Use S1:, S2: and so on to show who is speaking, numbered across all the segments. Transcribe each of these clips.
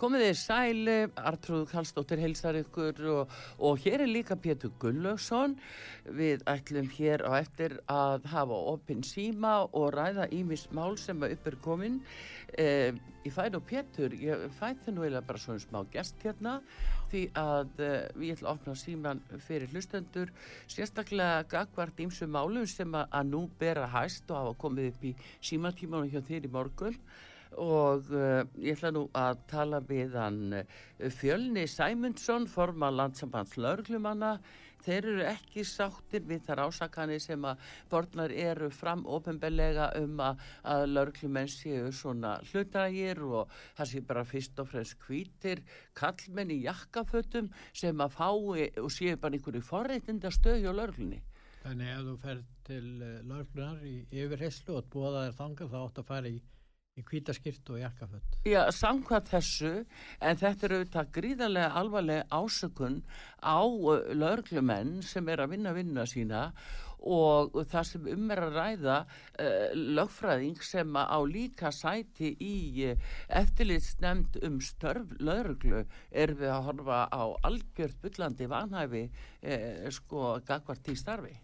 S1: Komið þið sæli, Artrúð Kallstóttir heilsar ykkur og, og hér er líka Pétur Gullaugsson. Við ætlum hér á eftir að hafa opinn síma og ræða ímis mál sem að upp er komin. Eh, ég fæði nú Pétur, ég fæði það nú eiginlega bara svona smá gest hérna því að eh, ég ætla að opna síman fyrir hlustendur. Sérstaklega gagvart ímsu málum sem að, að nú bera hæst og hafa komið upp í símatímanu hjá þér í morgun og uh, ég ætla nú að tala við hann uh, Fjölni Sæmundsson, forma landsambands laurglumanna. Þeir eru ekki sáttir við þar ásakanir sem að borðnar eru fram ofinbellega um að, að laurglumenn séu svona hlutægir og það sé bara fyrst og fremst kvítir kallmenn í jakkafötum sem að fái og séu bara einhverju forreitinda stöði á laurglunni.
S2: Þannig ef þú fer til uh, laurglunar í yfirheyslu og búða þér þangað þá átt að fara í í kvítaskýrt og jakkafött.
S1: Já, samkvæmt þessu, en þetta eru auðvitað gríðarlega alvarlega ásökun á laurglumenn sem er að vinna vinna sína og það sem um er að ræða uh, lögfræðing sem á líka sæti í uh, eftirlitsnemnd um störf laurglu er við að horfa á algjört byllandi vanhæfi uh, sko gagvart í starfi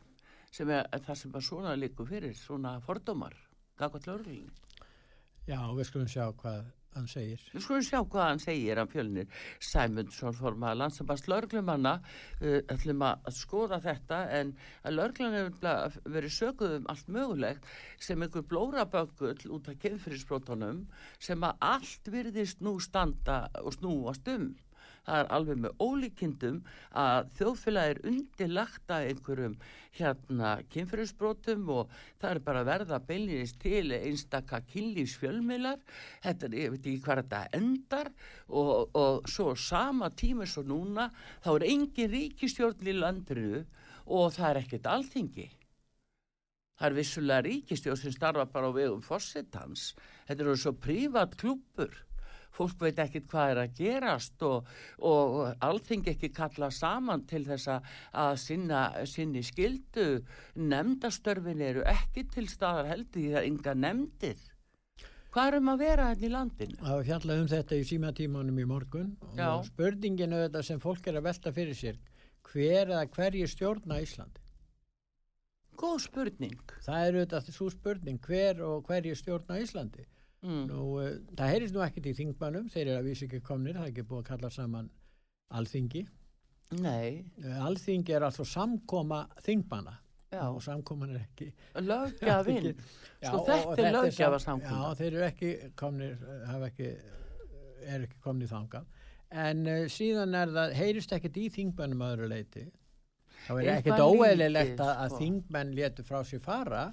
S1: sem er það sem að svona líku fyrir svona fordómar gagvart laurglunni.
S2: Já, við skulum sjá hvað hann segir.
S1: Við skulum sjá hvað hann segir af fjölnir. Sæmundsson forma landsambast lörglumanna uh, ætlum að skoða þetta en að lörglan hefur verið sökuð um allt mögulegt sem einhver blóraböggull út af kynfyrirsbrótonum sem að allt virðist nú standa og snúast um það er alveg með ólíkindum að þjóðfélag er undirlagt að einhverjum hérna kynfyrirsbrótum og það er bara verða beilinist til einstakka kynlífsfjölmilar þetta er, ég veit ekki hvað þetta endar og, og svo sama tíma svo núna þá er engin ríkistjórn í landinu og það er ekkert alþingi. Það er vissulega ríkistjóð sem starfa bara á vegum fórsetans. Þetta eru svo prívat klúpur fólk veit ekkit hvað er að gerast og, og allting ekki kalla saman til þess að sinna, sinni skildu nefndastörfin eru ekki til staðar heldur því það er ynga nefndir hvað er um að vera hérna í landinu?
S2: Það var fjallað um þetta í símatímanum í morgun
S1: Já.
S2: og spurninginu þetta sem fólk er að velta fyrir sér hver eða hverju stjórna Íslandi?
S1: Góð spurning.
S2: Það er auðvitað svo spurning hver og hverju stjórna Íslandi Mm. Nú, uh, það heyrðist nú ekkert í þingmannum, þeir eru að vísi ekki komnir, það er ekki búið að kalla saman alþingi.
S1: Nei.
S2: Uh, alþingi er alltaf samkoma þingmanna já. og samkoman er ekki...
S1: Lögjafinn, sko þetta er lögjafa samkoma.
S2: Já, þeir eru ekki komnir, ekki, er ekki komnir þangað. En uh, síðan er það, heyrðist ekkert í þingmannum öðru leiti. Það er ekkert óeililegt að, að sko. þingmenn letu frá sér fara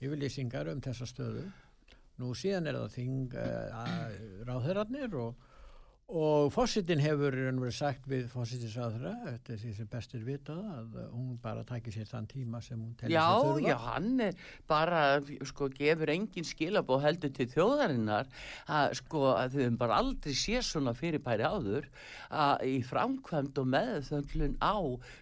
S2: yfirlýsingar um þessa stöðu Nú síðan er það þing uh, ráðherrarnir og, og fósittin hefur verið sagt við fósittinsráðherra eftir því sem bestir vitað að hún bara takir sér þann tíma sem hún tellir sér þurfa.
S1: Já, já, hann er bara, sko, gefur engin skilabóð heldur til þjóðarinnar að, sko, að þau bara aldrei sé svona fyrirbæri áður að í framkvæmd og meðþöndlun á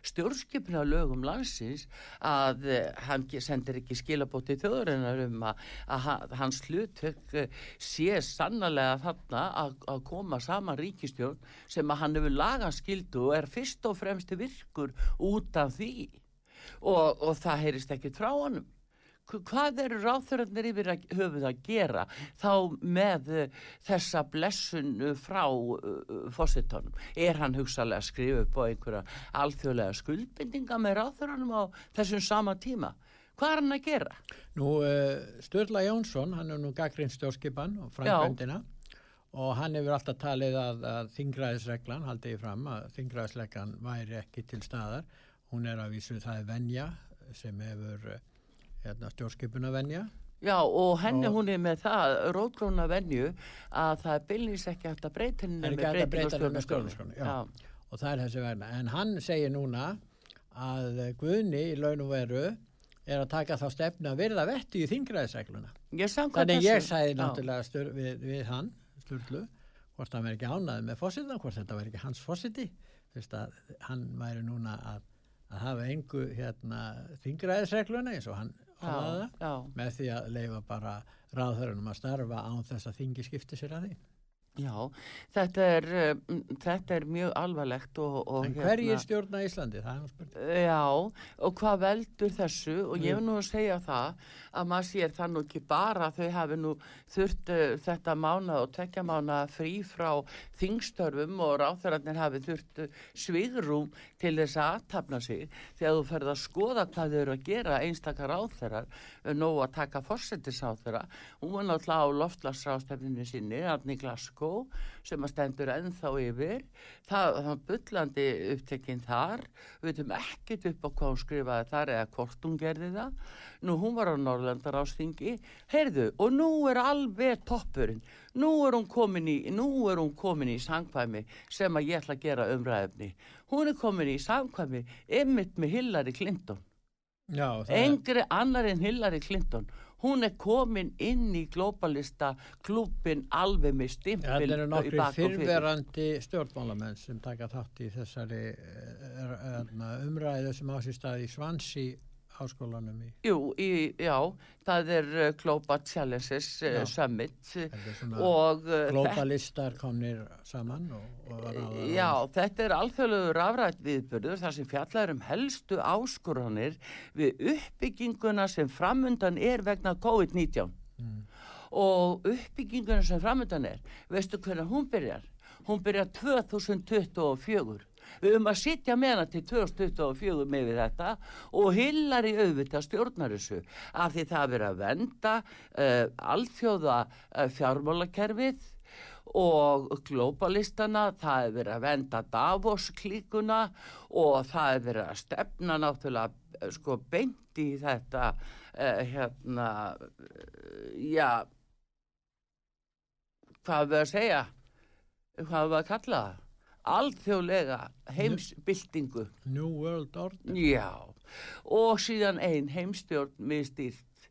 S1: stjórnskipna lögum landsins að uh, hann sendir ekki skilabóð til þjóðarinnar um að, að hans hlutverk uh, sé sannlega þarna að, að koma saman ríkistjórn sem að hann hefur lagaskildu og er fyrst og fremst virkur út af því. Og, og það heyrist ekkit frá honum. Hvað eru ráþurarnir yfir að höfuð að gera þá með uh, þessa blessun uh, frá uh, fósittónum er hann hugsalega að skrifa upp á einhverja alþjóðlega skuldbindinga með ráþurarnum á þessum sama tíma? Hvað er hann að gera?
S2: Nú Sturla Jónsson hann er nú gaggrinn stjórnskipan og framkvæmdina og hann hefur alltaf talið að, að þingræðisreglan, haldið fram að þingræðisreglan væri ekki til staðar hún er að vísu það er venja sem hefur hérna, stjórnskipuna venja
S1: Já, og henni
S2: Og-
S1: hún er með það rótgróna venju að það bylnís ekki hægt að breyta henni
S2: er
S1: með
S2: ekki hægt að
S1: breyting á
S2: breyta henni með
S1: stjórnarskránni.
S2: stjórnarskránni, já. og það er þessi vegna. En hann segir núna að Guðni í laun og veru er að taka þá stefnu að virða vetti í
S1: samkvæmt
S2: Þannig ég
S1: Já.
S2: náttúrulega við, við hann, Sturlu, hvort hann verði ekki ánæði með fósitan, hvort þetta verði ekki hans fósiti, hann væri núna að, að hafa engu hérna, þingræðisregluna eins og hann
S1: Já, já,
S2: með því að leifa bara ráðhörunum að starfa án þess að þingi skipti sér að því.
S1: Já, þetta er, um, þetta er mjög alvarlegt og, og
S2: En hverjir stjórna Íslandi? Það er nú spurning.
S1: Já, og hvað veldur þessu og ég vil nú segja það að maður sér það nú ekki bara að þau hafi nú þurft uh, þetta mána og tekja mána frí frá þingstörfum og ráþærarnir hafi þurft uh, svigrúm til þess að aðtapna sig þegar þú ferð að skoða hvað þau eru að gera einstakar ráþærar nóg að taka fórsetisráþæra hún var náttúrulega á loftlagsrástefninu sinni, Arni Glasgow sem að stendur ennþá yfir. Það var bullandi upptekinn þar. Við veitum ekkert upp á hvað hún skrifaði þar eða hvort hún gerði það. Nú hún var á Norrlandar ástingi heyrðu og nú er alveg toppurinn. Nú er hún komin í nú er hún komin í sangkvæmi sem að ég ætla að gera umræðefni hún er komin í sangkvæmi ymmit með Hillary Clinton.
S2: Já, það er,
S1: engri annar en Hillary Clinton hún er komin inn í globalista klúpin alveg með stimpil
S2: það eru nokkri fyrrverandi stjórnmálamenn sem taka þátt í þessari eh, er- hérna, umræðu sem á sér stað í Svansi háskólanum í
S1: Jú, í, já, það er uh, Global Challenges uh,
S2: Já.
S1: Summit
S2: svona
S1: og uh, þetta,
S2: globalistar komnir saman og, og
S1: já, þetta er alþjóðlegu rafrætt viðbörður þar sem fjallar um helstu áskoranir við uppbygginguna sem framundan er vegna COVID-19
S2: Mm.
S1: og uppbygginguna sem framundan er, veistu hvernig hún byrjar? Hún byrjar 2024 Við höfum að sitja með hana til 2024 með við þetta og hillar í auðvitað stjórnar þessu af því það er verið að venda uh, alþjóða uh, fjármálakerfið og globalistana, það er verið að venda Davos klíkuna og það er verið að stefna náttúrulega eh, sko beint í þetta uh, hérna, já, hvað er við að segja, hvað er við að kalla það? Alþjóðlega heimsbyltingu.
S2: New World Order.
S1: Já og síðan ein heimstjórn miðstýrt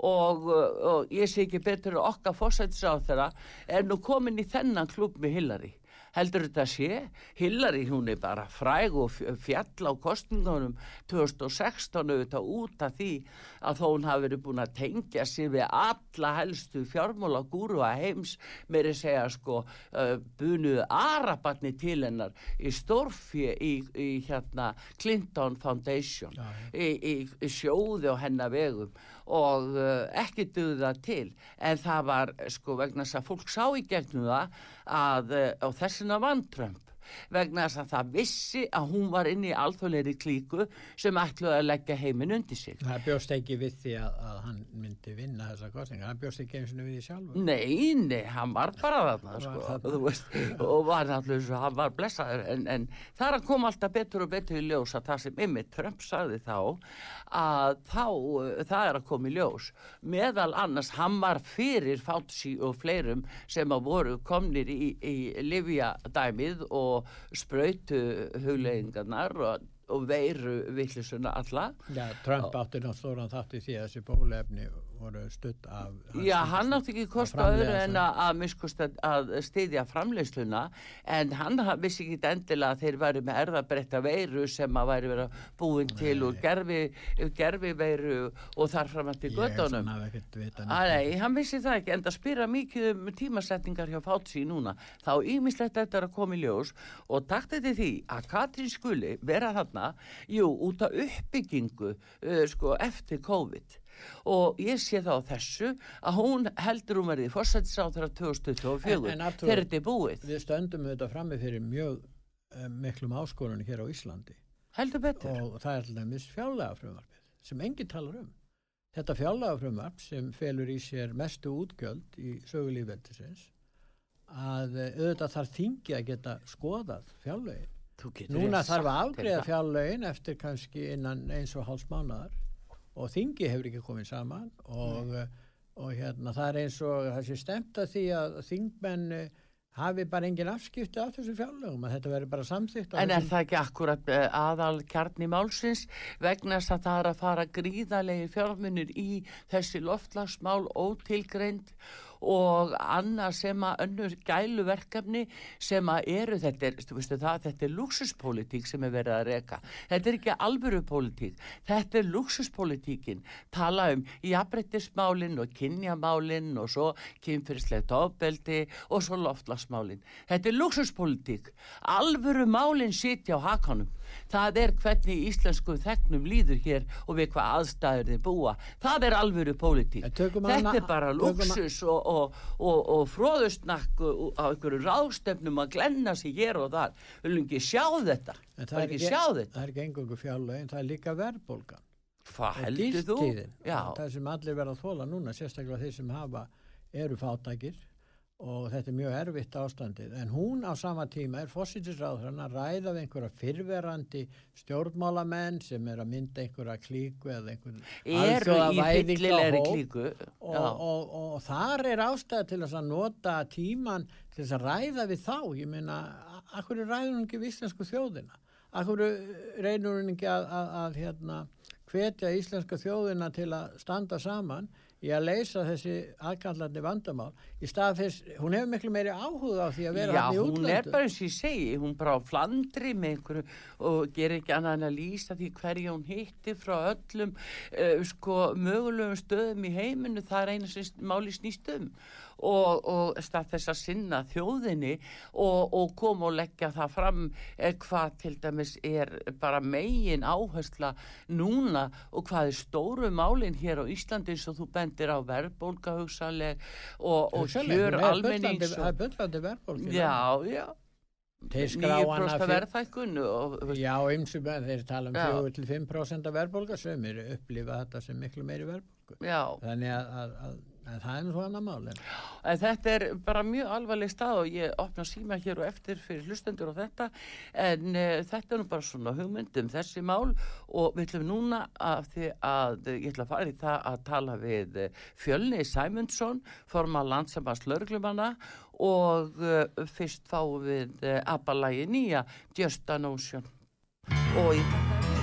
S1: og, og ég sé ekki betur að okkar fórsættisáð þeirra er nú komin í þennan klub með Hillary heldur þetta sé? Hillary hún er bara fræg og fjall á kostningunum 2016 auðvitað út af því að þó hún hafi verið búin að tengja sig við alla helstu fjármála gúru að heims meiri segja sko bunuðu arabarni til hennar í stórfje í, í hérna Clinton Foundation í, í, í sjóði á hennar vegum og uh, ekki duði það til. En það var sko vegna þess að fólk sá í gegnum það að uh, og þessina vann Trump vegna þess að það vissi að hún var inn í alþjóðleiri klíku sem ætluði að leggja heiminn undir sig.
S2: Það bjóst ekki við því að, að hann myndi vinna þessa kostninga, hann bjóst ekki eins og við því sjálfur.
S1: Nei, nei, hann var bara þarna, sko,
S2: þarna.
S1: þú veist, og var náttúrulega hann var blessaður, en, en það að koma alltaf betur og betur í ljós að það sem Emmett Trump sagði þá, að þá, það er að koma í ljós, meðal annars, hann var fyrir Fauci og fleirum sem að voru komnir í, í Livia dæmið og sprautu huglegingarnar og, og veiru villisuna alla.
S2: Já, Trump átti náttúrulega stóran þátt í því að þessi bólefni voru stutt af...
S1: Já, hann átti ekki
S2: Að
S1: kost
S2: framleiða
S1: öðru en að, að miskust að, styðja framleiðsluna en hann ha- vissi ekki endilega að þeir væri með erðabreytta veiru sem að væri verið að búin til úr gerfi, gerfi veiru og þar fram að til
S2: Ég
S1: göttunum.
S2: hann hafi ekkert vita
S1: Að Nei, hann vissi það ekki, en það spyrja mikið um tímasetningar hjá Fátsi núna. Þá ímislegt þetta er að koma í ljós og takt þetta því að Katrín skuli vera þarna, jú, út af uppbyggingu uh, sko, eftir COVID. Og ég sé þá þessu að hún heldur hún verði fórsættisáþra 2024
S2: En- en Arthur-
S1: þegar þetta er búið.
S2: Við stöndum auðvitað frammi fyrir mjög um, miklum áskorunni hér á Íslandi
S1: Heldur betur.
S2: og það er til dæmis fjárlega frumvarpið sem enginn talar um. Þetta fjárlega frumvarp sem felur í sér mestu útgjöld í sögulífveldisins að eh, auðvitað þarf þingi að geta skoðað
S1: getur
S2: Núna þarf að afgreða
S1: þetta.
S2: fjárlegin eftir kannski innan eins og hálfs mánuðar og þingi hefur ekki komið saman og og hérna það er eins og það sé stemt að því að þingmenn eh, hafi bara engin afskipti af þessu fjárlögum að þetta veri bara samþýtt
S1: En er það ekki akkurat eh, aðal kjarni málsins vegna þess að það er að fara gríðalegi fjármunir í þessi loftlagsmál ótilgreind og annað sem að önnur gæluverkefni sem að eru þetta er, veistu, það, þetta er luxuspolítík sem er verið að reyka þetta er ekki alvöru politík þetta er luxuspolítíkin tala um jafnbrettismálin og kynjamálin og svo kynfyrirslegt ofbeldi og svo loftlagsmálin þetta er luxuspolítík alvöru málin sitja á hakanum það er hvernig íslensku þegnum líður hér og við hvað aðstæður þið búa. Það er alvöru pólitík. Þetta er bara luxus og, og, og, og fróðustnakk á einhverju ráðstefnum að glenna sig hér og þar. Við viljum ekki sjá þetta.
S2: Það er ekki, það er ekki engungu fjárlögin það er líka verðbólgan.
S1: Hvað heldur þú?
S2: það sem allir verða að þóla núna sérstaklega þeir sem hafa eru fátækir og þetta er mjög erfitt ástandið. En hún á sama tíma er fósittisráður hann að ræða við einhverja fyrverandi stjórnmálamenn sem er að mynda einhverja klíku eða einhverja
S1: alþjóðavæðinga klíku?
S2: Og, og, og, og þar er ástæða til að nota tíman til að ræða við þá. Ég meina, akkur er ræður hún ekki við íslensku þjóðina? Akkur reynur hún ekki að, að, að hérna, hvetja íslenska þjóðina til að standa saman í að leysa þessi aðkallandi vandamál í stað þess, hún hefur miklu meiri áhuga á því að vera hann í útlöndu
S1: Já, hún er bara eins og ég segi, hún bara á flandri með einhverju og ger ekki annað en að lýsa því hverju hún hitti frá öllum uh, sko mögulegum stöðum í heiminu, það er eina sem máli snýst um og, og stað þess að sinna þjóðinni og, og koma og leggja það fram eh, hvað til dæmis er bara megin áhersla núna og hvað er stóru málinn hér á Íslandi eins og þú bendir á verðbólka hugsaleg og, og kjör almennings
S2: Það er böllandi verðbólka
S1: Já, já.
S2: Þeir skráana
S1: verðhækkun
S2: Já, ymsum þeir tala um 4-5% verðbólka sem eru upplifað þetta sem miklu meiri verðbólku þannig að, að, að en það er nú svo annar mál
S1: en þetta er bara mjög alvarleg stað og ég opna síma hér og eftir fyrir hlustendur og þetta. En uh, þetta er nú bara svona hugmyndum þessi mál og við ætlum núna að því að ég ætla að fara í það að tala við eh, Fjölni Sæmundsson forma landsambans lauruglumanna og uh, fyrst fáum við uh, abalagi nýja Just a Notion og í
S3: sítiðis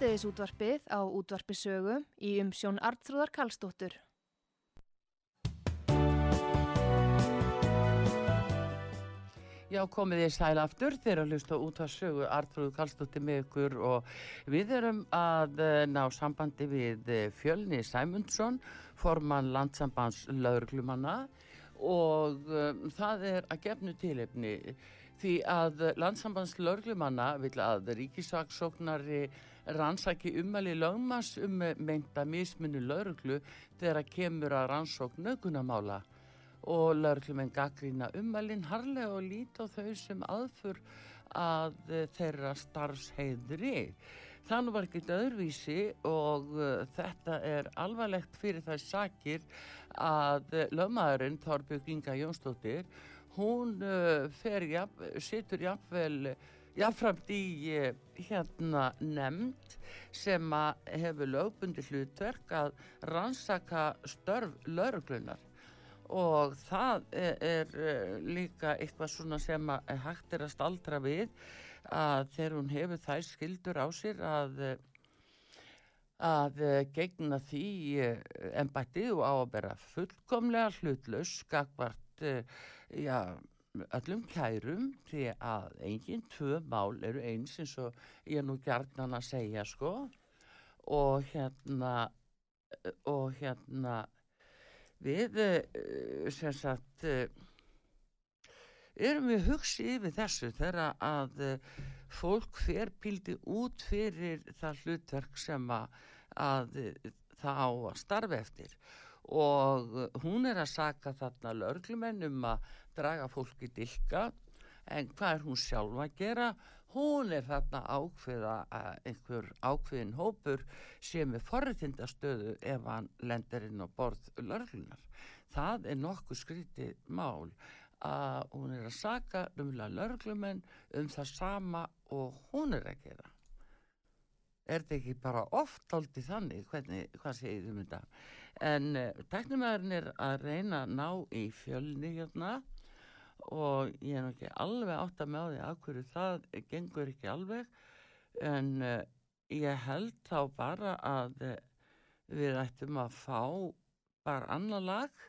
S3: útvarpið á útvarpisögu í umsjón Artrúðar Kallstóttur.
S1: Já, komið ég sæl aftur þegar að hlusta út að sögu Artrúð Kallstóttir með ykkur og við erum að eh, ná sambandi við eh, Fjölni Sæmundsson, formann landsambands laurglumanna og um, það er að gefnu tilefni því að landsambands laurglumanna vil að ríkisaksóknari rannsaki umæli lögmas um meinta misminu laurglu þegar að kemur að rannsókn nögunamála og laurglumenn gaggrína umælinn harlega og líta á þau sem aðfur að þeirra starfsheiðri. Þannig var ekkert öðruvísi og uh, þetta er alvarlegt fyrir það sakir að lögmaðurinn Þorbjörg Inga Jónsdóttir hún fer, situr jafnvel jáfnframt í hérna nefnd sem hefur lögbundi hlutverk að rannsaka störf lauruglunar og það er, er líka eitthvað svona sem að hægt er að staldra við að þegar hún hefur þær skildur á sér að að gegna því ennbættið og á að bera fullkomlega hlutlaus skakvart já, öllum kærum því að enginn tvö mál eru eins eins og ég nú gærnan að segja sko. Og hérna og hérna við sem sagt erum við hugsið yfir þessu þegar að fólk fer píldi út fyrir það hlutverk sem að, að það á að starfa eftir. Og hún er að saka þarna lörglumenn um að draga fólki dilka en hvað er hún sjálf að gera? Hún er þarna ákveða einhver ákveðin hópur sem er forritindastöðu ef hann lendir inn á borð lörglunar. Það er nokkuð skrítið mál að hún er að saka umlega lörglumenn um það sama og hún er að gera. Er þetta ekki bara oft aldrei þannig, hvernig, hvað segir þið um þetta? En uh, teknumæðurinn er að reyna að ná í fjölni hérna og ég er ekki alveg átt að með á því að hverju það gengur ekki alveg en uh, ég held þá bara að við ættum að fá bara annar lag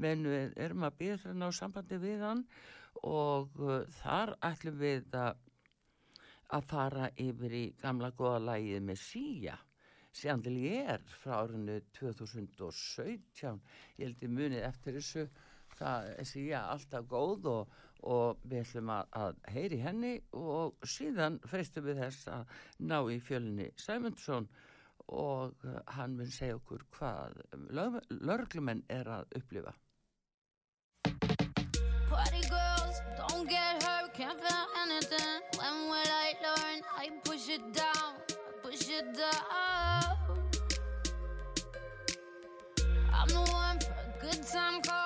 S1: menn við erum að býða fyrir ná sambandi við hann og uh, þar ætlum við að að fara yfir í gamla goða lægið með síja sem til ég er frá árinu 2017 ég held ég munið eftir þessu það er síja alltaf góð og, og við ætlum að, að heyri henni og síðan freystum við þess að ná í fjölinni Sæmundsson og hann vil segja okkur hvað lörglumenn er að upplifa
S4: Party girls, don't get hurt, can't feel anything. When will I learn? I push it down, push it down. I'm the one for a good time call,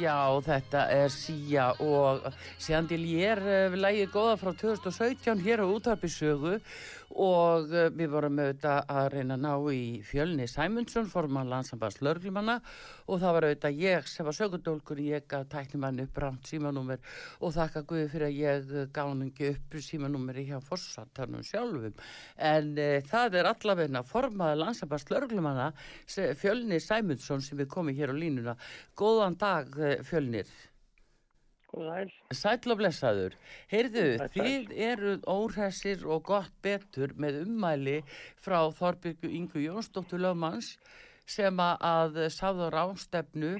S1: Já, þetta er síja og séðan til ég er uh, lægið góða frá 2017 hér á útarpisögu og uh, við vorum auðvitað að reyna að ná í fjölni Sæmundsson, forman landsambars lörglumanna og það var auðvitað ég sem var sögundólkur, ég gaf tæknimann upp rámt símanúmer og þakka Guði fyrir að ég gaf hann ekki upp símanúmeri hjá fórsatarnum sjálfum en uh, það er allavegna formaði landsambars lörglumanna fjölni Sæmundsson sem er komið hér á línuna. Góðan dag fjölnir.
S5: Sæl.
S1: Sæl og blessaður. Heyrðu, þið eruð óhressir og gott betur með ummæli frá Þorbyrgu Ingu Jónsdóttur Löfmanns sem að sáður ástefnu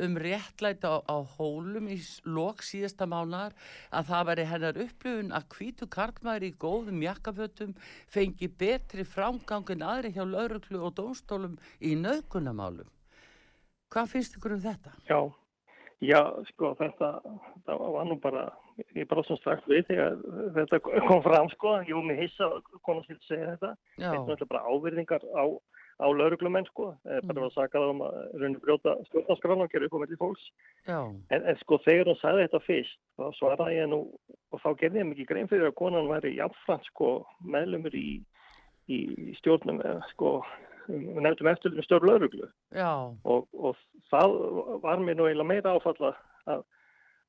S1: um réttlæta á, á hólum í lok síðasta mánar að það veri hennar upplifun að kvítu karlmæri í góðum jakkafötum fengi betri framgangin aðri hjá lauruglu og dómstólum í naukunamálum. Hvað finnst ykkur um þetta?
S5: Já, Já, sko, þetta, þetta var nú bara, ég bara svona strax við þegar þetta kom fram, sko, ég var með hissa konar til að segja þetta. Þetta er náttúrulega bara ávirðingar á, á lauruglumenn, sko, mm. bara var að saka það um að rauninu brjóta stjórnarskrána og gera upp á melli fólks. En, en sko, þegar hún sagði þetta fyrst, þá svaraði ég nú, og þá gerði ég mikið grein fyrir að konan væri jafnframt, sko, meðlumur í, í stjórnum, sko, við nefndum eftirlunum stjórn lauruglu og, og það var mér nú eiginlega meira áfalla að,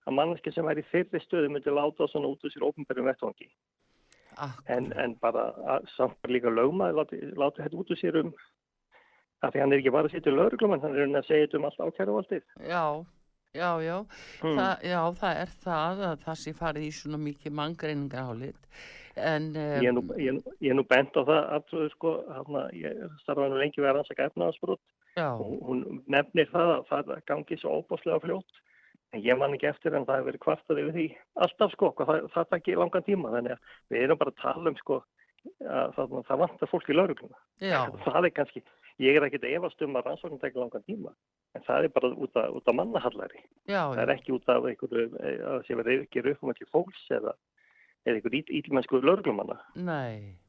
S5: að manneski sem er í þeirri stöðu myndi láta svona út úr sér ofnbærum vettvangi. En, en bara að, samt líka lögmaði láti, láti þetta út úr sér um að því hann er ekki bara að sitja í lauruglumann hann er að segja þetta um allt ákæru valdið
S1: Já, já, já, hmm. Þa, já það er það að það sé farið í svona mikið manngreiningar álit En, um,
S5: ég, er nú, er nú bent á það aftrúðu sko, hana, ég starfaði nú lengi verið hans að gæfna það sprútt og hún nefnir það að það gangi svo óbáslega fljótt en ég man ekki eftir en það hefur verið kvartað yfir því alltaf sko, það, það takk í langan tíma. Þannig að við erum bara að tala um sko að það, það vantar fólk í laurugluna það er kannski, ég er ekkit efast um að rannsóknum tekja langan tíma en það er bara út af, af mannahallari það er ekki út af einhverju að sé verið ekki um ekki fólks eða eða einhver ílmennsku lauruglumanna.
S1: Nei,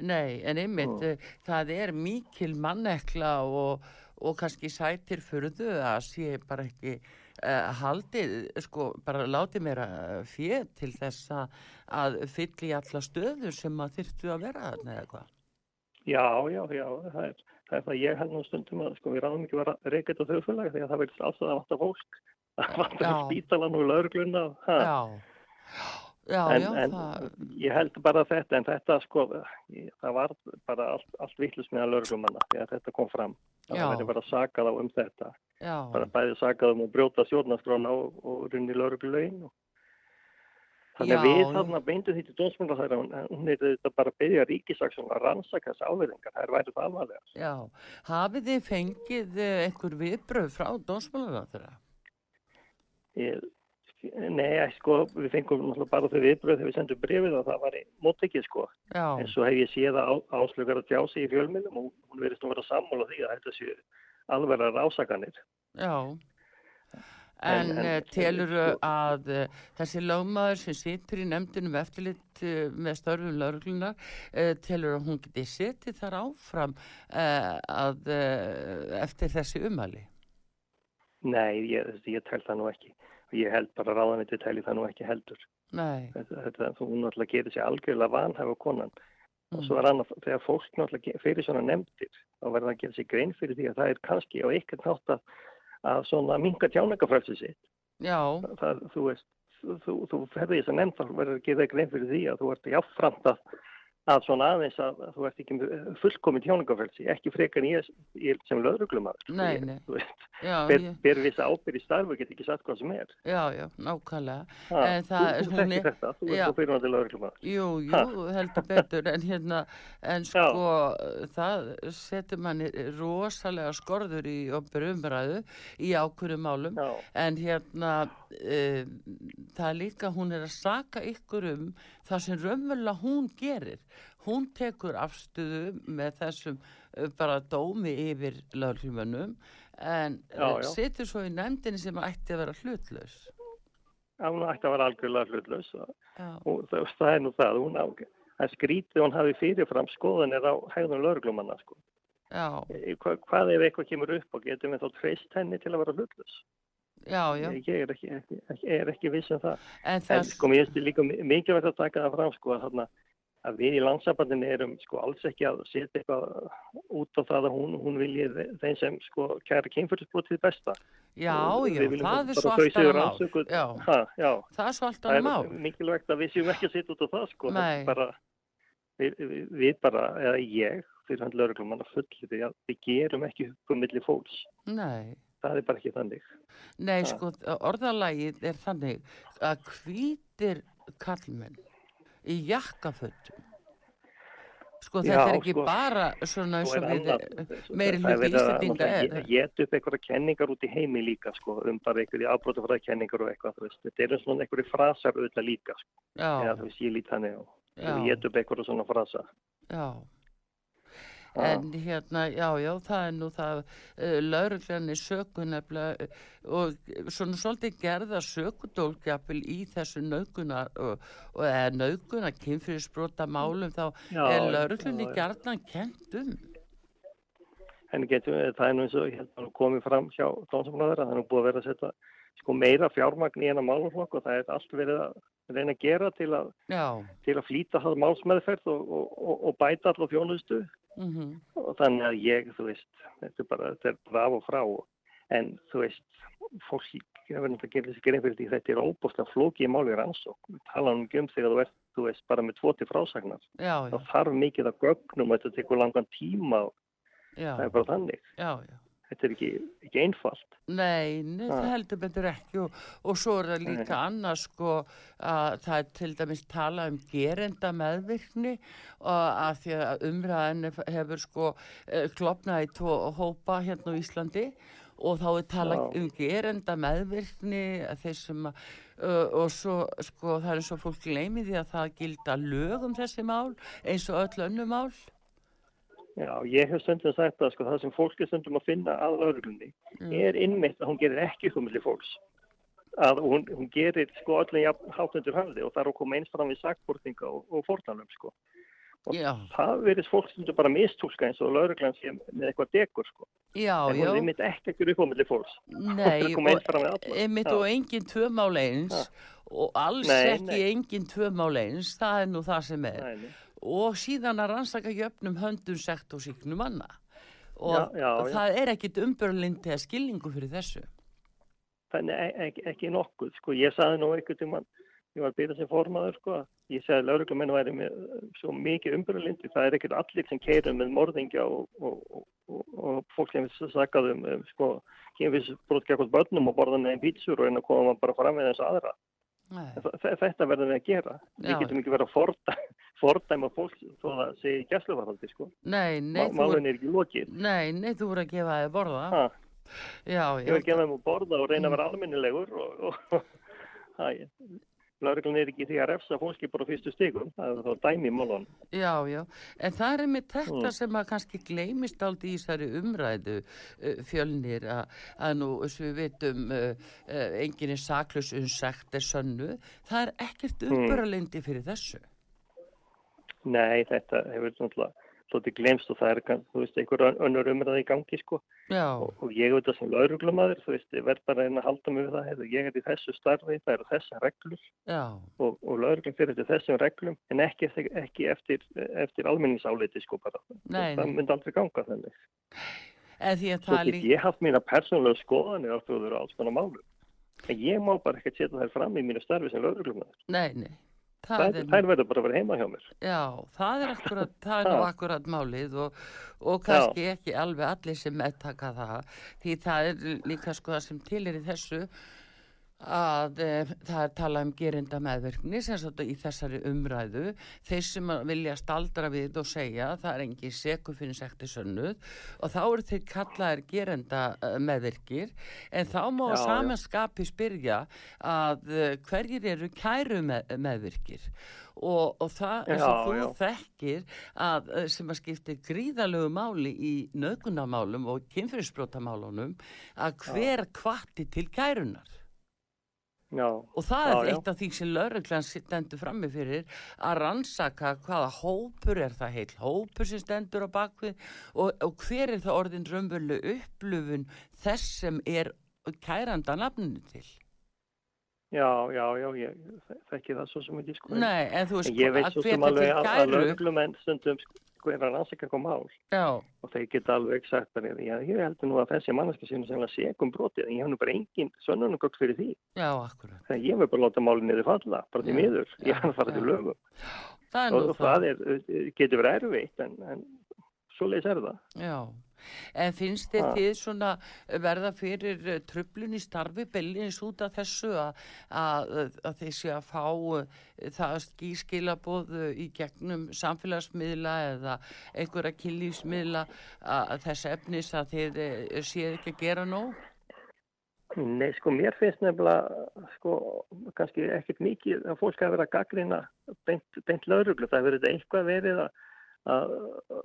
S1: nei, en einmitt mm. það er mikil mannekla og, og kannski sætir fyrðu að sé bara ekki uh, haldið, sko, bara látið mér að fér til þess að fyll í alla stöður sem að þyrstu að vera þarna eða hvað.
S5: Já, já, já, það er það, er það ég held nú stundum að sko við ráðum ekki vera reykjað á þauðfélag því að það verður alltaf að vanta fólk, að vanta spítalan og laurugluna.
S1: Já, já.
S5: En,
S1: já,
S5: en
S1: það...
S5: ég held bara þetta en þetta sko ég, það var bara allt, allt vittlust með að lörglumanna þegar þetta kom fram það verður bara að saka þá um þetta
S1: já.
S5: bara bæðið saka þá um að brjóta sjórnastrána og, og runni lörglulegin þannig að við þarna beindu því til dónsmjöla þær hún, er þetta bara að byggja ríkisaksum að rannsaka þessu áviðingar, það er værið alvarlega
S1: Já, hafið þið fengið eh, einhver viðbröð frá dónsmjöla þeirra?
S5: Nei, sko, við fengum bara þau viðbröð þegar við sendum brefið og það var í móttekið, sko.
S1: Já.
S5: En svo hef ég séð að áslökar að tjási í fjölmjölum og hún verðist að vera sammála því að þetta séu alverðar ásakanir.
S1: Já. En, en, en telur að uh, þessi lögmaður sem situr í nefndinum eftirlit uh, með störfum lauruglunar, uh, telur að hún geti setið þar áfram að, eftir þessi umhali?
S5: Nei, ég, ég tel það nú ekki og ég held bara ráðanviti tæli það nú ekki heldur
S1: Nei.
S5: þetta, þetta, þú náttúrulega gerir sér algjörlega vanhæfa konan mm. og svo er annað þegar fólk náttúrulega fyrir svona nefndir þá verður það að gera sér grein fyrir því að það er kannski á ekkert nátt að, að svona minga tjáningafrælsið sitt.
S1: Já.
S5: Það, þú veist, þú, þú ferði þess að nefnd þá verður að gera grein fyrir því að þú ert jáfnframt að að svona aðeins að, þú ert ekki fullkominn tjóningafölsi, ekki frekar en ég, ég sem löðruglumar
S1: Nei, nei.
S5: Ber, ber viss ábyrg í starfu, get ekki sagt hvað sem er.
S1: Já, já, nákvæmlega.
S5: Ha, Þú, þú þekkir þetta, þú ert á fyrirvændi löðruglumar
S1: Jú, jú, ha. heldur betur en hérna, en sko já. það setur manni rosalega skorður í umræðu í ákveðum málum.
S5: Já.
S1: en hérna e, það er líka, hún er að saka ykkur um það sem raunverulega hún gerir hún tekur afstöðu með þessum uh, bara dómi yfir löglumönnum en já. setur svo í nefndinni sem ætti að vera hlutlaus
S5: Já, hún ætti að vera algjörlega hlutlaus og, það, er nú það hún á, það skrítið hún hafi fyrirfram skoðanir á hægðun löglumanna sko. Hva, hvað ef eitthvað kemur upp og getur við þá treyst henni til að vera hlutlaus
S1: Já, já.
S5: Ég er ekki, ekki, ekki, er ekki viss um það.
S1: En,
S5: en sko, mér finnst líka mikilvægt að taka það fram, sko, að þarna að við í landsabandinu erum sko alls ekki að setja eitthvað út á það að hún, hún vilji þeim sem sko kæra kynfyrsbrotið besta.
S1: Já, já, það er svo allt annað mál. Já,
S5: ha, já,
S1: það er svo allt annað mál.
S5: Það er mikilvægt að við séum ekki að setja út á það sko. Bara, við, við, bara, eða ég, fyrir hann lögurglum manna fullir því að við gerum ekki hugum millir fólks.
S1: Nei.
S5: Það er bara ekki þannig.
S1: Nei, ha. sko, orðalagið er þannig að hvítir kallmenn í jakkaföldum sko þetta Já, er ekki sko, bara svona eins og við meiri hluti íslendinga er.
S5: ég get upp einhverja kenningar út í heimi líka sko, um bara einhverju afbrótafræði kenningar og eitthvað veist, þetta er svona einhverju frasar auðvitað líka sko. eða þú veist ég lít hann og ég get upp einhverju svona frasa.
S1: Já en hérna, já, já, það er nú það uh, lauruglan er sökunefnilega uh, og svona svolítið gerða sökudólkjapil í þessu nauguna og, og eða nauguna kynfyrirsbrota málum þá já, er lauruglunni gerðan kent um.
S5: En getum, það er nú eins og hérna komið fram hjá tónsamlæður að það er nú búið að vera að setja sko meira fjármagn í ena málflokk og það er allt verið að reyna að gera til að, til að flýta það málsmeðferð og, og, og bæta allar fjónustu mm -hmm. og þannig að ég, þú veist, þetta er bara, þetta er braf og frá en þú veist, fólk hefur náttúrulega gerðið sér grein fyrir því þetta er óbúslega flókið málið rannsók, við talaðum ekki um þegar þú ert, þú veist, bara með tvoti frásagnar,
S1: já, já.
S5: þá þarf mikið að gögnum og þetta tekur langan tíma já. það er bara þannig.
S1: Já, já
S5: þetta er ekki, ekki einfalt.
S1: Nei, nei það heldur betur ekki og, og svo er það líka annars sko að það er til dæmis tala um gerenda meðvirkni og að því að umræðin hefur sko eh, klopnað í tvo hópa hérna á Íslandi og þá er tala Já. um gerenda meðvirkni þessum að Uh, og svo sko það er eins og fólk gleymi því að það gilda lög um þessi mál eins og öll önnu mál
S5: Já, ég hef stundum sagt að sko, það sem fólk er stundum að finna að lauruglunni mm. er innmitt að hún gerir ekki humli fólks. Að hún, hún gerir sko öllum hátundur höfði og það er að koma eins fram við sagbortinga og, og fornalum sko. Og
S1: já.
S5: það verður fólk stundum bara mistúlska eins og lauruglan sem með eitthvað degur sko.
S1: Já,
S5: en hún er innmitt ekki að gera humli fólks.
S1: Nei, og einmitt og enginn tvömáleins og alls nei, ekki enginn tvömáleins, það er nú það sem er. Nei, nei og síðan að rannsaka jöfnum höndum sekt og síknum manna og já, já, það já. er ekkit umbörlindi að skilningu fyrir þessu
S5: Þannig e, ekki, ekki nokkuð sko, ég saði nú um að ég var að byrja sem formaður sko ég segði að lauruglumennu væri með svo mikið umbörlindi, það er ekkert allir sem keirum með morðingja og, og, og, og fólk sem sagðum um, sko, kemur við brot gegn börnum og borðan einn pítsur og einn að koma bara fram með þessu aðra Þetta verður við að gera. Já. Við getum ekki verið að forda, fordæma fólk þó að það sé gæsluvarhaldi sko.
S1: Nei, nei.
S5: Málun er ekki lokið.
S1: Nei, nei, þú voru að gefa þig borða. Ha. Já, já.
S5: Ég voru að gefa þig borða og reyna að vera almennilegur og, og, og Láriklan er ekki því að refsa fólki bara fyrstu stíkum, það er þá dæmi málun.
S1: Já, já, en það er með þetta mm. sem að kannski gleymist aldrei í þessari umræðu uh, fjölnir að, að nú, þess við veitum, uh, uh, enginn er saklus unsagt er sönnu, það er ekkert mm. umböralindi fyrir þessu.
S5: Nei, þetta hefur náttúrulega svolítið glemst og það er, þú veist, einhver önnur umræði í gangi, sko. Og, og ég veit það sem lauruglumæður, þú veist, ég verð bara einn að halda mig við það, hefur ég er í þessu starfi, það eru þessa reglur og, og lauruglum fyrir þessum reglum, en ekki, ekki eftir, eftir almenningsáleiti, sko, bara.
S1: Nei,
S5: það myndi aldrei ganga
S1: því að það
S5: líka... Ég haft mína persónulega skoðanir á þú eru alls konar málum. En ég má bara ekki setja þær fram í mínu starfi sem lauruglumæður.
S1: Nei, nei.
S5: Það er verið bara að vera heima hjá mér.
S1: Já, það er, akkurat, það er nú akkurat málið og, og kannski Já. ekki alveg allir sem meðtaka það því það er líka sko það sem til er í þessu að e, það er talað um gerinda meðverkni sem sagt í þessari umræðu. Þeir sem vilja staldra við og segja það er engi seku fyrir sekti sönnuð og þá eru þeir kallaðir gerinda meðverkir en þá má já, samanskapi já. spyrja að uh, hverjir eru kæru með, meðverkir og, og það er sem þú þekkir að sem að skipta gríðalögu máli í nögunamálum og kynfyrirsbrótamálunum að hver kvatti til kærunar
S5: Já,
S1: og það já, er eitt af því sem lauruglan stendur frammi fyrir að rannsaka hvaða hópur er það heil hópur sem stendur á bakvið og, og hver er það orðin raunveruleg upplöfun þess sem er kæranda nafninu til?
S5: Já, já, já, ég þekki það svo sem ekki sko.
S1: Nei, en þú veist,
S5: ég veit svo sem alveg að, að löglumenn stundum sko er að rannsaka koma ál
S1: já.
S5: og þeir geta alveg sagt að já, ég heldur nú að þessi manneski sem er segum brotið, en ég hef nú bara engin sönnunugögt fyrir því.
S1: Já, akkurat.
S5: Þegar ég vil bara láta málið niður falla, bara því miður, ég hann fara til lögum.
S1: Það
S5: og það er, getur verið erfitt, en, en svo leiðis er það.
S1: Já. En finnst þið því svona verða fyrir eh, tröflun í starfi bellins út af þessu að, að, að þeir sé að fá eh, það skískilaboð eh, í gegnum samfélagsmiðla eða einhverja kynlífsmiðla að þess efnis að þeir séð ekki að gera nóg?
S5: Nei, sko, mér finnst nefnilega, sko, kannski ekkert mikið að fólk hafa verið að gaggrina beint, beint lauruglu. Það hefur verið eitthvað verið að að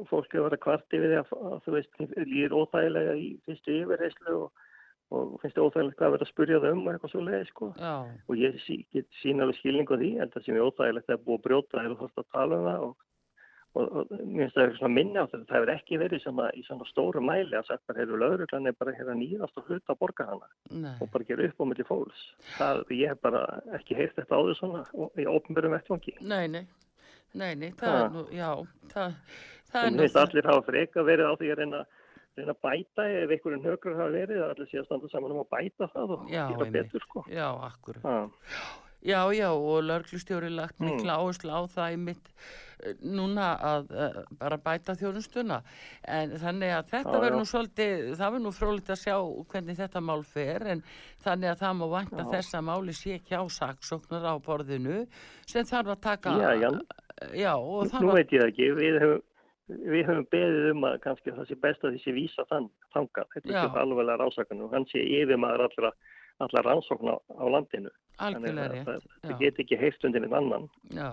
S5: fólki var að kvarti við að, að þú veist, líður óþægilega í fyrstu yfirreyslu og, og finnst það óþægilegt hvað að vera að spurja það um eitthvað svo leiði sko
S1: Já.
S5: og ég sí, get sín alveg skilning á því en það sem er óþægilegt að búa að brjóta eða þátt að tala um það og, og, og mér finnst það eitthvað svona minna á þetta það hefur ekki verið svona, í svona stóru mæli að sagt bara hefur lauruglan er bara hefur nýðast og hluta að borga hana
S1: Nei.
S5: og bara gera upp á milli fólks það, ég hef bara ekki heyrt þetta áður svona í ofnbjörnum vettvangi
S1: Nei, nei Nei, nei, það er nú, já, það,
S5: það er nú... Þú veist, allir hafa freka verið á því að reyna, reyna að bæta ef einhverjum högur hafa verið, allir sé að standa saman um að bæta það og
S1: já,
S5: gera betur, sko.
S1: Já, akkurat. Já. Já, já, og lörglustjóri lagt mm. mikla áherslu á það í mitt eh, núna að uh, bara bæta þjónustuna en þannig að þetta verður nú svolítið, það verður nú frólitt að sjá hvernig þetta mál fer en þannig að það má vanta þess að máli sé ekki á saksóknar á borðinu sem þarf að taka
S5: Já, já,
S1: já og
S5: það Nú veit ég ekki, við höfum Við höfum beðið um að kannski það sé best að sé vísa þann þanga, þetta er alveg rásakunum, hann sé yfir maður allra allar rannsókn á, á landinu.
S1: Algjörlega rétt.
S5: Það, það get ekki heilt undir einn annan.
S1: Já.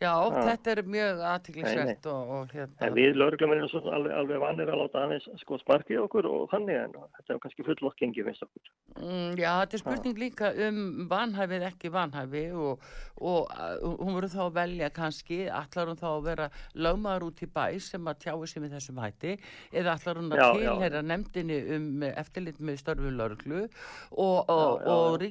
S1: Já, ah. þetta er mjög aðtiklisvert og, og hérna.
S5: En við lögurglum erum alveg, alveg vannir að láta aðeins sko sparkið okkur og þannig en þetta er kannski fullokkengi finnst okkur.
S1: Mm, já, þetta er spurning ah. líka um vanhæfið ekki vanhæfi og, og uh, hún voru þá að velja kannski, allar hún þá að vera lögmaður út í bæ sem að tjáu sem við þessum hætti eða allar hún að tilhera nefndinni um eftirlit með störfum lögurglu og, og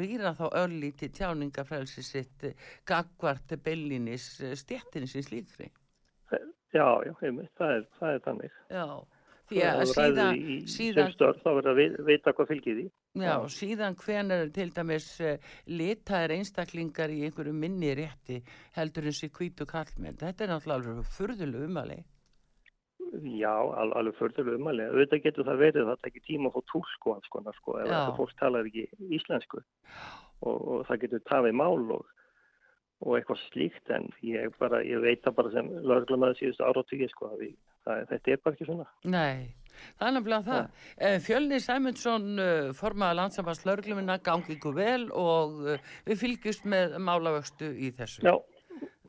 S1: rýra þá örlíti tjáningafrælsi sitt gagvar hvort bellinis eh, stjættinni sinns líkri.
S5: Já, já, heimilt, það er, það er þannig.
S1: Já, því að síðan... síðan
S5: störf, þá verður að vita hvað fylgir því.
S1: Já, síðan hvenar til dæmis uh, litaðir einstaklingar í einhverju minni rétti heldur eins og kvítu kallmenn. Þetta er náttúrulega alveg fyrðuleg umalegi.
S5: Já, al alveg fyrðuleg umalegi. Auðvitað getur það verið að það tekir tíma að fá tólku af sko, sko, ef það fólk talar ekki íslensku og, og það getur tafið mál og og eitthvað slíkt en ég, bara, ég veit það bara sem lögurglamaður síðust ára og tíu sko við, það, þetta er bara ekki svona.
S1: Nei, það er nefnilega það. Ja. Eh, Fjölni Sæmundsson eh, formaða landsambans lögurglumina gangi ykkur vel og eh, við fylgjumst með málavöxtu í þessu.
S5: Já.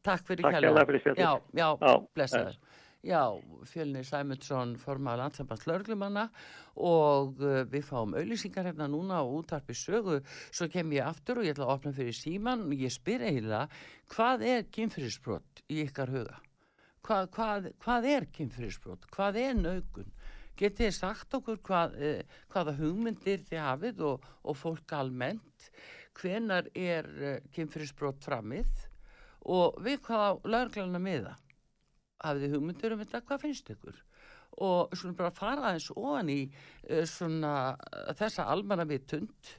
S1: Takk fyrir
S5: Takk fyrir
S1: Já, já, já. blessaður Já, Fjölni Sæmundsson formar landsambans laurglumanna og uh, við fáum auðlýsingar hérna núna og útarpi sögu svo kem ég aftur og ég ætla að opna fyrir síman og ég spyr eiginlega hvað er kynfyrirsbrott í ykkar huga? Hva, hvað, hvað er kynfyrirsbrott? Hvað er naugun? Getið sagt okkur hvað, uh, hvaða hugmyndir þið hafið og, og fólk almennt? Hvenar er uh, kynfyrirsbrott framið og við hvaða laurglana miða? Hafið hugmyndur um þetta, hvað finnst ykkur? Og svona bara fara aðeins ofan í uh, svona uh, þessa almanna vitund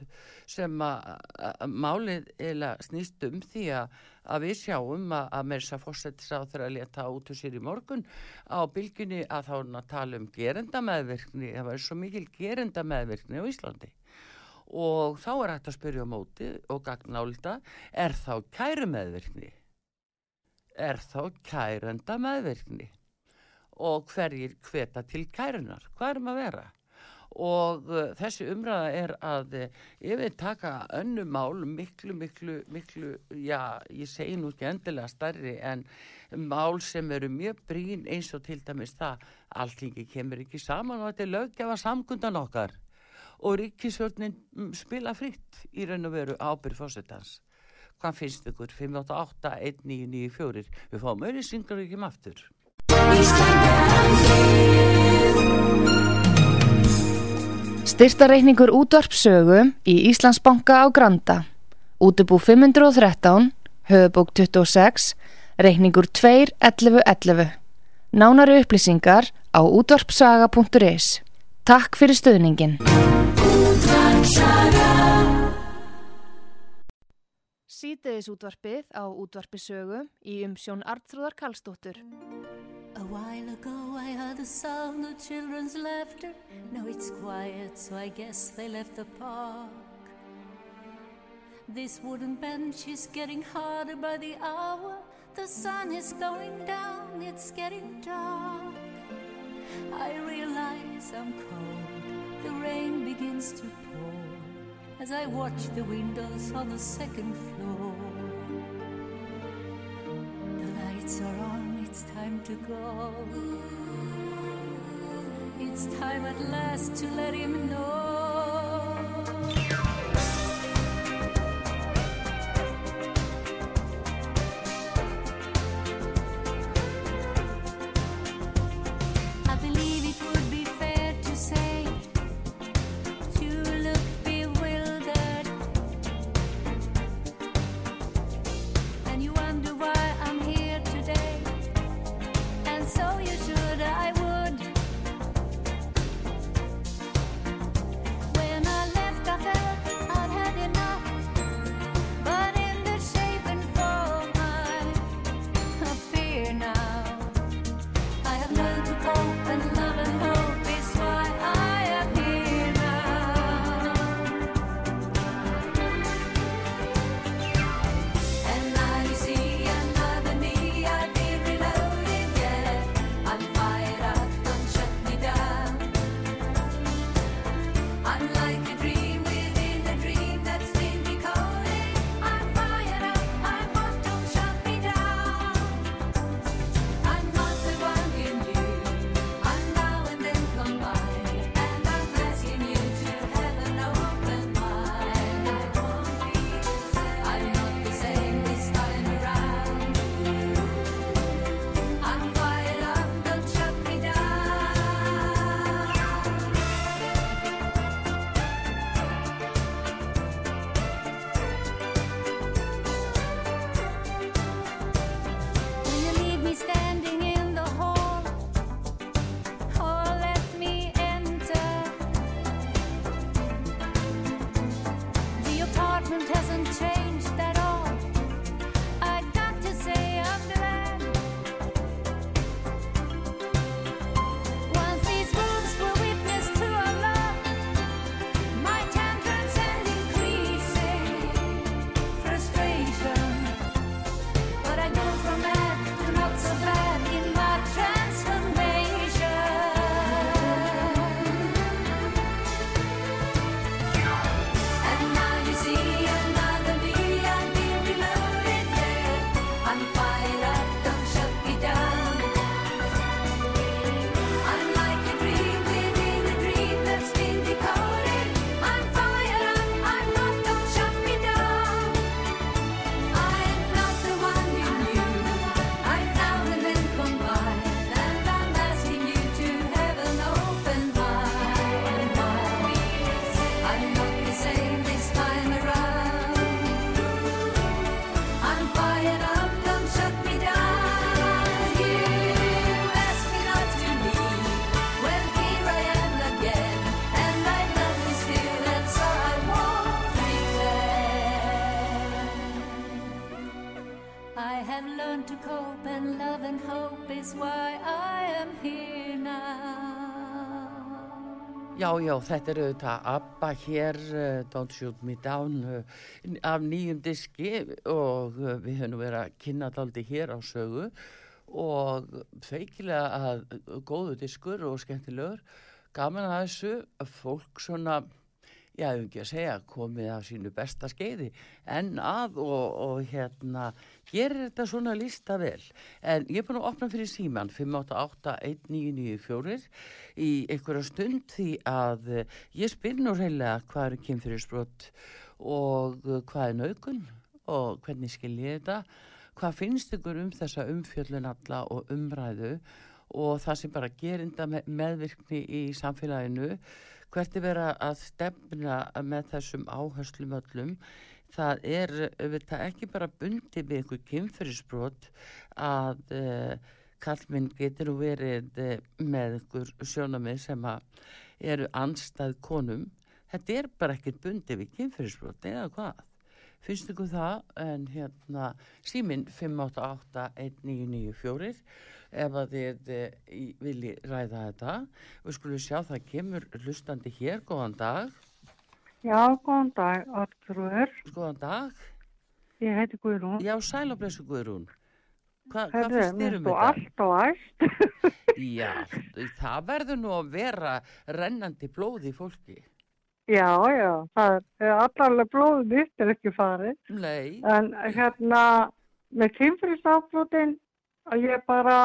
S1: sem að málið eða snýst um því að, við sjáum að, að að fórsetis á þeirra að leta út úr sér í morgun á bylginni að þá að tala um gerendamæðvirkni, það var svo mikil gerendamæðvirkni á Íslandi og þá er hægt að spyrja á móti og gagnálda, er þá kærumeðvirkni? Er þá kærenda meðvirkni og hverjir hveta til kærunar, hvað erum að vera? Og uh, þessi umræða er að uh, ég vil taka önnu mál miklu, miklu, miklu, já, ég segi nú ekki endilega starri en mál sem eru mjög brín eins og til dæmis það, alltingi kemur ekki saman og þetta er löggefa samkundan okkar. Og ríkisvörnin mm, spila fritt í raun og veru ábyrð fórsetans hvað finnst ykkur 588-1994 við fáum öðru syngar og ekki maður aftur
S3: Styrtareikningur útvarpsögu í Íslandsbanka á Granda. Útubú 513, höfubók 26, reikningur 2.11.11. Nánari upplýsingar á útvarpsaga.is. Takk fyrir stöðningin. Sýteðis útvarpið á útvarpisögu í umsjón Artrúðar Kallstóttur.
S4: A while ago I heard the sound of children's laughter. Now it's quiet, so I guess they left the park. This wooden bench is getting harder by the hour. The sun is going down, it's getting dark. I realize I'm cold, the rain begins to pour as I watch the windows on the second floor. The lights are on, it's time to go. It's time at last to let him know.
S1: Já, þetta er auðvitað ABBA hér, uh, Don't Shoot Me Down, uh, af nýjum diski og uh, við höfum verið að kynna daldi hér á sögu og feikilega að góðu diskur og skemmtilegur. Gaman að þessu fólk svona, já, ef ekki að segja, komið af sínu besta skeiði en að og, og hérna gerir þetta svona lista vel. En ég er búin að opna fyrir síman 588-1994 í einhverja stund því að eh, ég spyr nú reyðlega hvað eru kynfyrirsbrott og eh, hvað er naukun og hvernig skil ég þetta? Hvað finnst ykkur um þessa umfjöllun alla og umræðu og það sem bara gerinda með, meðvirkni í samfélaginu? Hvert er verið að stefna með þessum áherslum öllum það er auðvitað ekki bara bundi við einhver kynferðisbrot að uh, kallminn getur verið uh, með einhver sjónamið sem eru anstað konum. Þetta er bara ekkert bundi við kynferðisbrot eða hvað? Finnst ykkur það? En hérna síminn 5881994 ef að þið e, vilji ræða þetta. Við skulum sjá það kemur hlustandi hér, góðan dag
S6: Já, góðan dag, Artrúður.
S1: góðan dag,
S6: Ég heiti Guðrún.
S1: já sæl og blessu Guðrún Hva, hvað finnst þér um þetta?
S6: allt og æst.
S1: Já, það verður nú að vera rennandi blóð í fólki
S6: já, já, það er allarlega blóðið mitt er ekki farið.
S1: Nei,
S6: En hérna, með kynfyrirstaflótin, að ég bara,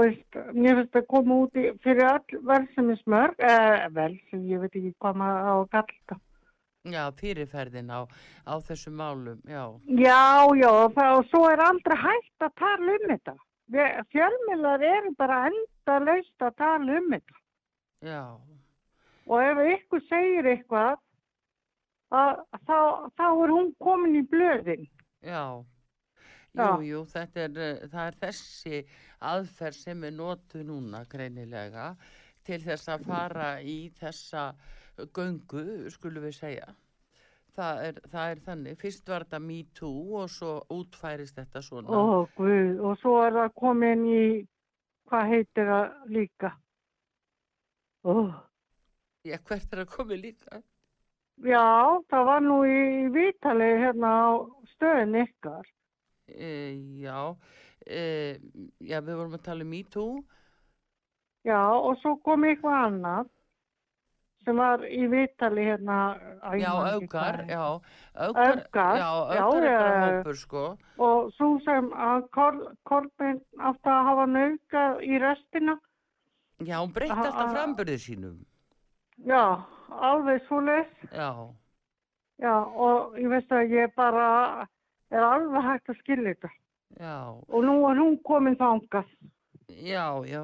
S6: veist, mér finnst að koma út í, fyrir all verðsemi smörg, eða verðsemi, ég veit ekki hvað maður á að kalla þetta.
S1: já, fyrirferðin á, á þessum málum, já
S6: Já, já, það, og svo er aldrei hægt að tala um þetta. Fjölmiðlar eru bara enda laust að tala um þetta.
S1: Já,
S6: Og ef ykkur segir eitthvað, að, þá, þá er hún komin í blöðin.
S1: Já,
S6: Já.
S1: jú, er, uh, það er þessi aðferð sem er notuð núna greinilega til þess að fara í þessa göngu, skulum við segja. Það er, það er þannig, fyrst var þetta Me Too og svo útfærist þetta svona.
S6: Ó, guð, og svo er það komin í, hvað heitir það líka? Ó,
S1: Já, hvert er að koma líka?
S6: já, það var nú í vitali hérna á stöðin ykkar.
S1: E, já, e, já, við vorum að tala um Me Too.
S6: Já, og svo kom eitthvað annað sem var í vitali hérna.
S1: Já, augar, já, augar, já, augar er bara hópur, sko.
S6: Og svo sem að Kol- Kolbeinn átti að hafa naukað í restina.
S1: Já, hún breytti alltaf framburðið sínum.
S6: Já, alveg svo leys.
S1: Já,
S6: Já, og ég veist að ég bara er alveg hægt að skilja þetta.
S1: já,
S6: Og nú er hún komin þangað.
S1: já, já.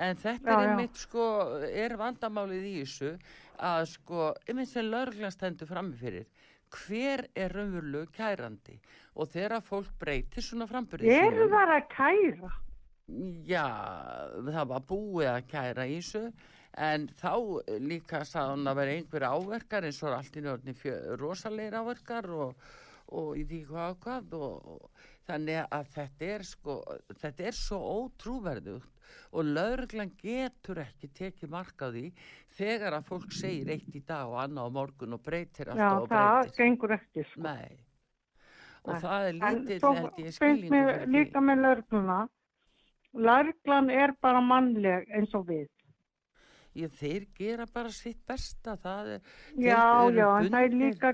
S1: En þetta
S6: Já,
S1: er einmitt, sko, er vandamálið í þessu að, sko, einmitt sem lögreglan stendur framifyrir. Hver er raunveruleg kærandi? Og þegar fólk breytir svona framburðið
S6: Eru það að kæra?
S1: Já, það var búið að kæra í þessu en þá líka sagði hann að vera einhver áverkar eins og allt í nörðin rosalegir áverkar og, og í því hvað og hvað og, þannig að þetta er sko, þetta er svo ótrúverðugt og lauruglan getur ekki tekið mark á því þegar að fólk segir eitt í dag og annað á morgun og breytir
S6: Já,
S1: alltaf og
S6: það
S1: breytir.
S6: gengur ekki, sko.
S1: Nei. Og
S6: Nei.
S1: það er
S6: En
S1: lítið,
S6: svo
S1: held ég,
S6: finnst mér líka með lörgluna. Lörglan er bara mannleg eins og við.
S1: Ég, þeir gera bara sitt besta, það er,
S6: Já, já, en það er líka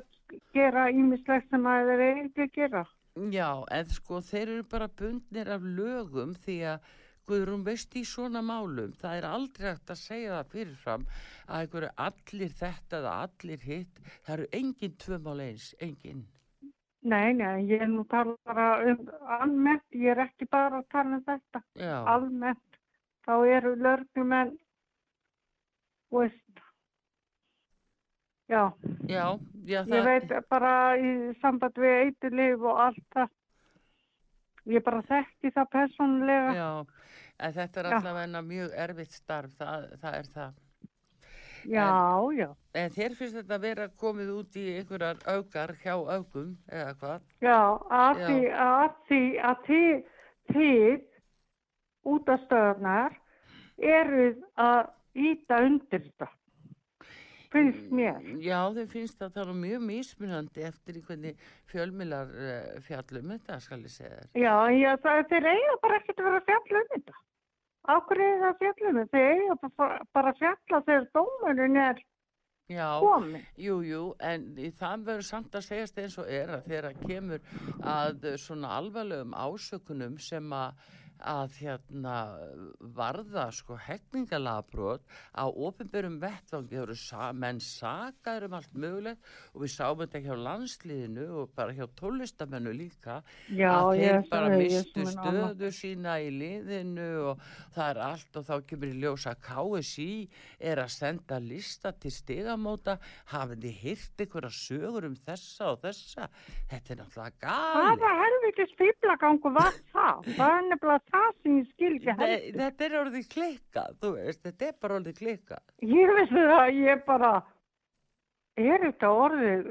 S6: gera ímislegt sem að þeir eru ekki að gera.
S1: Já, en sko þeir eru bara bundnir af lögum því að Guðrún veist í svona málum, það er aldrei hægt að segja það fyrirfram að einhverju allir þetta eða allir hitt, það eru engin tvö mál eins, engin.
S6: Nei, nei, ég er nú tala bara um almennt, ég er ekki bara að tala um þetta.
S1: Já,
S6: Almennt, þá eru lörglumenn, þú veist, já,
S1: já, já,
S6: ég veit bara í samband við eiturlif og allt það. Ég bara þekki það persónulega.
S1: Já, en þetta er
S6: Já.
S1: allavega mjög erfitt starf, það, það er það.
S6: Já, já,
S1: En þér finnst þetta að vera komið út í einhverjar augar hjá augum eða hvað?
S6: já, að því að, því að þið, þið út af stöðnar eruð að íta undir þetta. Finnst mér.
S1: Já, þeim finnst að það er mjög mismunandi eftir í hvernig fjölmilar uh, fjallum þetta, skal ég segja þér.
S6: Já, já þeir eiga bara ekkert að vera að fjalla um þetta. Ákveð er það að fjalla um þetta? Þeir eiga bara, að fjalla þegar dómarinn er
S1: Já,
S6: komin.
S1: jú, jú, en það verður samt að segjast eins og er að þegar kemur að svona alvarlegum ásökunum sem að að hérna varða sko hekningalagbrot á ofinberum vettvangi, það eru sa menn sakaður um allt mögulegt og við sáum þetta hjá landsliðinu og bara hjá tólistamennu líka
S6: Já,
S1: að
S6: ég
S1: þeir bara
S6: ég
S1: mistu stöðu sína í liðinu og það er allt og þá kemur í ljós að KSI er að senda lista til stigamóta hafið þið hýrt einhverja sögur um þessa og þessa. Þetta er náttúrulega gali
S6: Hvaða helvitis fýblagangu var það? Það er nefnilega það sem ég skil ekki
S1: Nei,
S6: heldur.
S1: þetta er orðið klikkað, þú veist, þetta er bara orðið klikkað.
S6: Ég veist það, ég bara, er þetta orðið,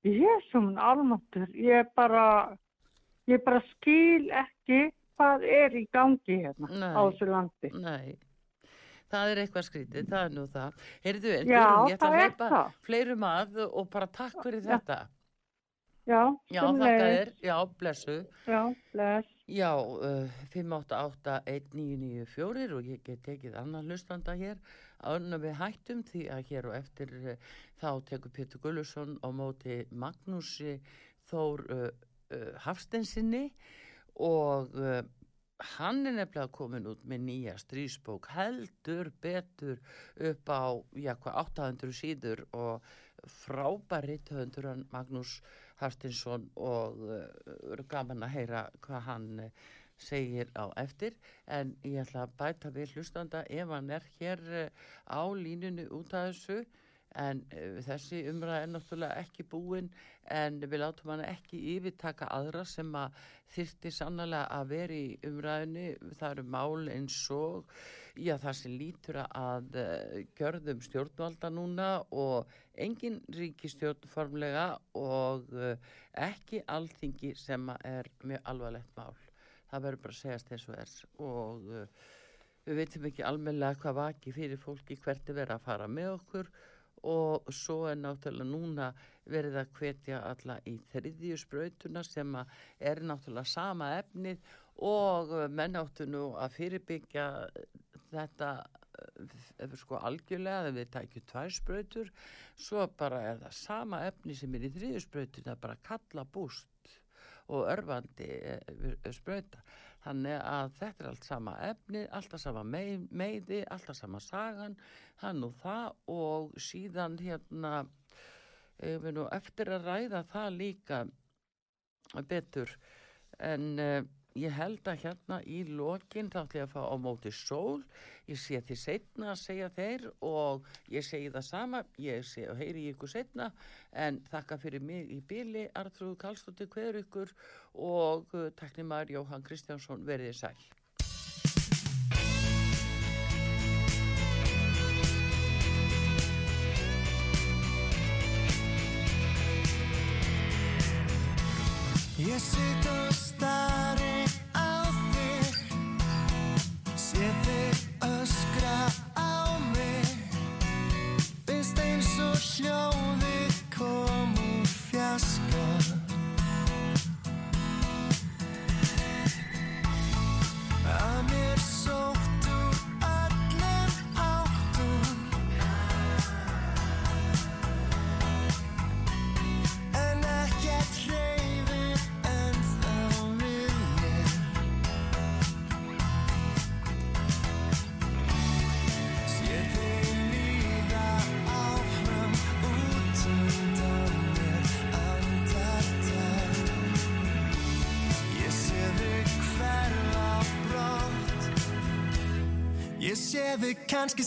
S6: Jésum almáttur, ég bara, ég bara skil ekki hvað er í gangi hérna
S1: Nei.
S6: á þessu landi.
S1: Nei, það er eitthvað skrítið, það er nú það. Heyrðu, en
S6: Já,
S1: ég ætla
S6: það
S1: að
S6: er
S1: hleypa
S6: það.
S1: fleirum að og bara takk fyrir
S6: Já.
S1: þetta.
S6: Já,
S1: Já, þakka þér, já, blessu.
S6: Já, bless.
S1: Já, uh, 588-1994 og ég get tekið annan hlustanda hér en við hættum því að hér og eftir uh, þá tekur Pétur Gullusson á móti Magnúsi Þór uh, uh, Hafstensinni og hann er nefnilega komin út með nýja strísbók heldur betur upp á já, hvað, 800 síður og frábæri töðundur hann Magnús Hafstinsson og uh, gaman að heyra hvað hann uh, segir á eftir. En ég ætla að bæta við hlustanda ef hann er hér uh, á línunni út af þessu. En þessi umræða er náttúrulega ekki búin en við látum hann ekki yfirtaka aðra sem að þyrti sannlega að vera í umræðinni það eru mál eins og já það sem lítur að uh, gjörðum stjórnvalda núna og engin ríkistjórn formlega og uh, ekki alþingi sem er mjög alvarlegt mál. Það verður bara að segjast eins og er og uh, við veitum ekki almennilega hvað vaki fyrir fólki hvert er verið að fara með okkur og svo er náttúrulega núna verið að hvetja alla í þriðju sprautuna sem er náttúrulega sama efnið og menn áttu nú að fyrirbyggja þetta uh, sko algjörlega þegar við tækjum tvær sprautur svo bara er það sama efni sem er í þriðju sprautuna það er bara kalla búst og örfandi uh, sprauta. Þannig að þetta er allt sama efni alltaf sama mei- meiði alltaf sama sagan hann og það og síðan hérna eftir að ræða það líka betur. En ég held að hérna í lokin þá ætla ég að fá á móti sól. Ég sé því setna að segja þeir og ég segi það sama. Ég sé og heyri ykkur setna en þakka fyrir mig í bíli Artrúð Karlsdóttir hver ykkur og uh, teknimar Jóhann Kristjánsson verið sæl.
S7: Ég sitt Ég sé þig kannski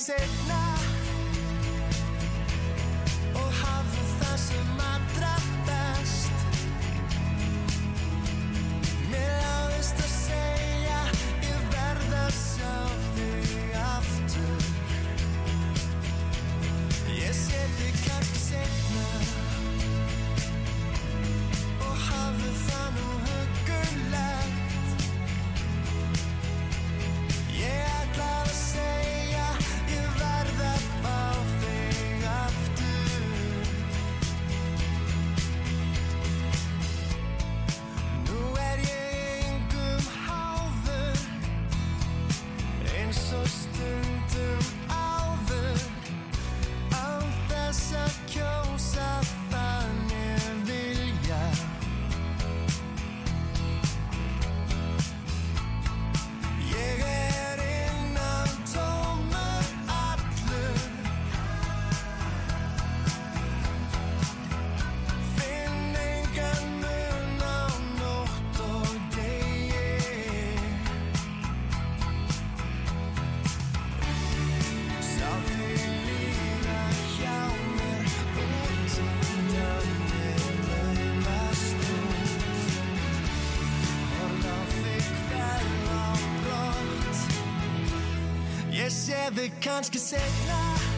S7: við kannski segna